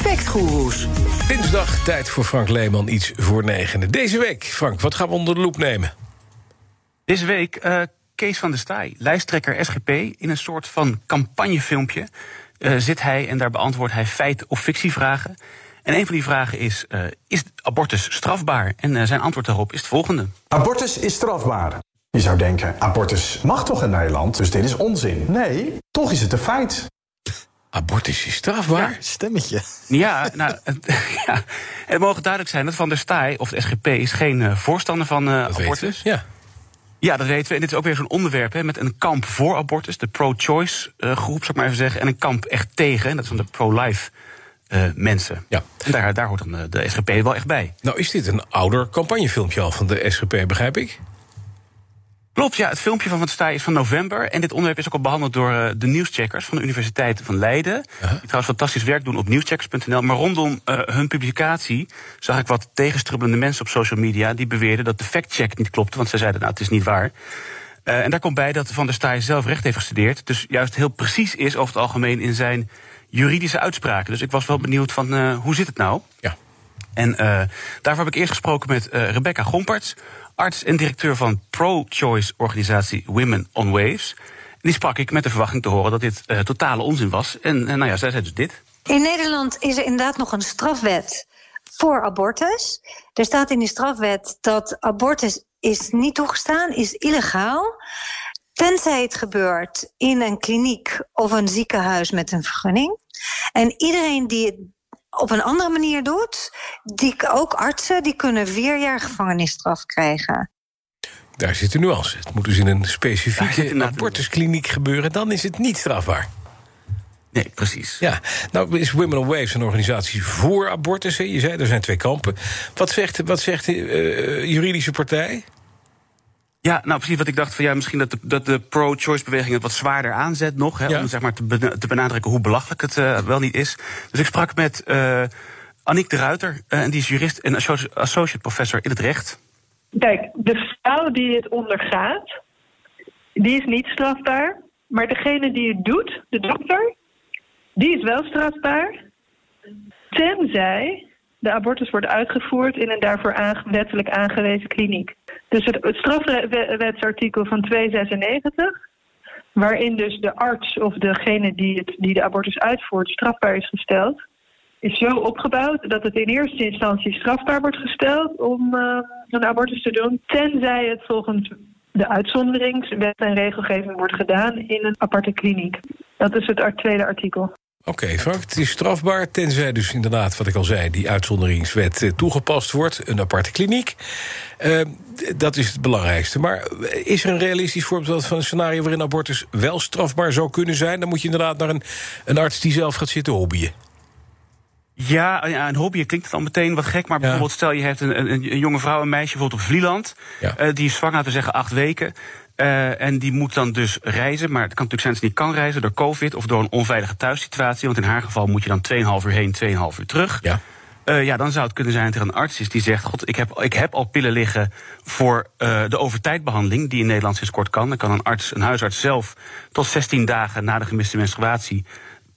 Factgoeroes. Dinsdag, tijd voor Frank Leeman, iets voor negenen. Deze week, Frank, wat gaan we onder de loep nemen? Deze week uh, Kees van der Staaij, lijsttrekker SGP... in een soort van campagnefilmpje uh, zit hij... en daar beantwoordt hij feit- of fictievragen. En een van die vragen is, uh, is abortus strafbaar? En zijn antwoord daarop is het volgende. Abortus is strafbaar. Je zou denken, abortus mag toch in Nederland, dus dit is onzin. Nee, toch is het een feit. Abortus is strafbaar? Ja, stemmetje. Ja, nou, ja, het mogen duidelijk zijn dat Van der Staaij, of de SGP, is geen uh, voorstander van uh, dat abortus. Ja. Ja, dat weten we. En dit is ook weer zo'n onderwerp hè, met een kamp voor abortus, de pro-choice uh, groep, zou ik maar even zeggen, en een kamp echt tegen, en dat is van de pro-life mensen. Ja. En daar, daar hoort dan de SGP wel echt bij. Nou, is dit een ouder campagnefilmpje al van de SGP, begrijp ik? Klopt, ja. Het filmpje van Van Staaij is van november. En dit onderwerp is ook al behandeld door uh, de nieuwscheckers van de Universiteit van Leiden. Uh -huh. Die trouwens fantastisch werk doen op nieuwscheckers.nl. Maar rondom uh, hun publicatie zag ik wat tegenstrubbelende mensen op social media. die beweerden dat de factcheck niet klopte. Want zij zeiden, nou, het is niet waar. en daar komt bij dat Van der Staaij zelf recht heeft gestudeerd. Dus juist heel precies is over het algemeen in zijn juridische uitspraken. Dus ik was wel benieuwd van hoe zit het nou? Ja. En daarvoor heb ik eerst gesproken met Rebecca Gomperts arts en directeur van pro-choice organisatie Women on Waves. Die sprak ik met de verwachting te horen dat dit uh, totale onzin was. En nou ja, zij zei dus dit. In Nederland is er inderdaad nog een strafwet voor abortus. Er staat in die strafwet dat abortus is niet toegestaan, is illegaal. Tenzij het gebeurt in een kliniek of een ziekenhuis met een vergunning. En iedereen die het op een andere manier doet, die, ook artsen, die kunnen vier jaar gevangenisstraf krijgen. Daar zit de nuance. Het moet dus in een specifieke abortuskliniek gebeuren, dan is het niet strafbaar. Nee, precies. Ja, nou is Women on Waves een organisatie voor abortus. Hè? Je zei, er zijn twee kampen. Wat zegt, wat zegt de uh, juridische partij? Ja, nou precies wat ik dacht van ja, misschien dat de, dat de pro-choice beweging het wat zwaarder aanzet nog. Hè, ja. Om zeg maar te, ben, te, benadrukken hoe belachelijk het uh, wel niet is. Dus ik sprak met uh, Aniek de Ruiter, uh, en die is jurist en associate professor in het recht. Kijk, de vrouw die het ondergaat, die is niet strafbaar. Maar degene die het doet, de dokter, die is wel strafbaar. Tenzij de abortus wordt uitgevoerd in een daarvoor aange wettelijk aangewezen kliniek. Dus het, het strafwetsartikel van 296, waarin dus de arts of degene die, het, die de abortus uitvoert strafbaar is gesteld, is zo opgebouwd dat het in eerste instantie strafbaar wordt gesteld om uh, een abortus te doen, tenzij het volgens de uitzonderingswet en regelgeving wordt gedaan in een aparte kliniek. Dat is het tweede artikel. Oké, okay, Frank, het is strafbaar, tenzij dus inderdaad, wat ik al zei... die uitzonderingswet uh, toegepast wordt, een aparte kliniek. Uh, dat is het belangrijkste. Maar is er een realistisch voorbeeld van een scenario... waarin abortus wel strafbaar zou kunnen zijn? Dan moet je inderdaad naar een, een arts die zelf gaat zitten hobbyen. Ja, ja, een hobby klinkt het al meteen wat gek. Maar ja. bijvoorbeeld stel je hebt een, een, een, jonge vrouw, een meisje bijvoorbeeld op Vlieland. Ja. Uh, die is zwanger, laten we zeggen, acht weken. Uh, en die moet dan dus reizen. Maar het kan natuurlijk zijn dat ze niet kan reizen door COVID of door een onveilige thuissituatie. Want in haar geval moet je dan 2,5 uur heen, 2,5 uur terug. Ja. Uh, ja, dan zou het kunnen zijn dat er een arts is die zegt: God, ik heb, ik heb al pillen liggen voor uh, de overtijdbehandeling, die in Nederland sinds kort kan. Dan kan een arts, een huisarts zelf, tot 16 dagen na de gemiste menstruatie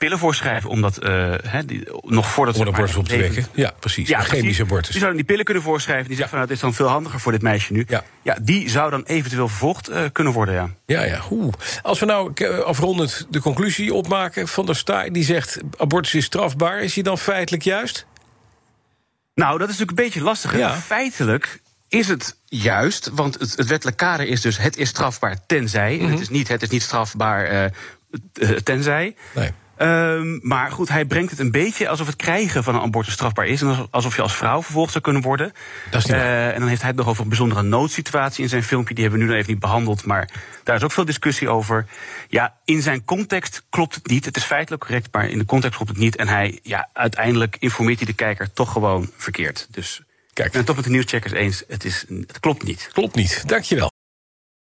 pillen voorschrijven, omdat uh, he, die, nog voordat Om een abortus op te wekken. Ja, precies. Ja, een chemische abortus. Die zouden die pillen kunnen voorschrijven. Die zegt van, nou, dit is dan veel handiger voor dit meisje nu. Ja, ja die zou dan eventueel vervolgd uh, kunnen worden, ja. Ja, ja. Oeh. Als we nou afrondend de conclusie opmaken van der Staaij... die zegt, abortus is strafbaar, is hij dan feitelijk juist? Nou, dat is natuurlijk een beetje lastig. Ja. Feitelijk is het juist, want het, het wettelijk kader is dus... het is strafbaar tenzij. Mm -hmm. het, is niet, het is niet strafbaar uh, tenzij... Nee. Um, maar goed, hij brengt het een beetje alsof het krijgen van een abortus strafbaar is. En alsof je als vrouw vervolgd zou kunnen worden. Dat is niet uh, en dan heeft hij het nog over een bijzondere noodsituatie in zijn filmpje. Die hebben we nu nog even niet behandeld. Maar daar is ook veel discussie over. Ja, in zijn context klopt het niet. Het is feitelijk correct, maar in de context klopt het niet. En hij, ja, uiteindelijk informeert hij de kijker toch gewoon verkeerd. Dus Kijk. Ik ben het toch met de nieuwscheckers eens. Het, is, het klopt niet. Klopt niet. Dankjewel.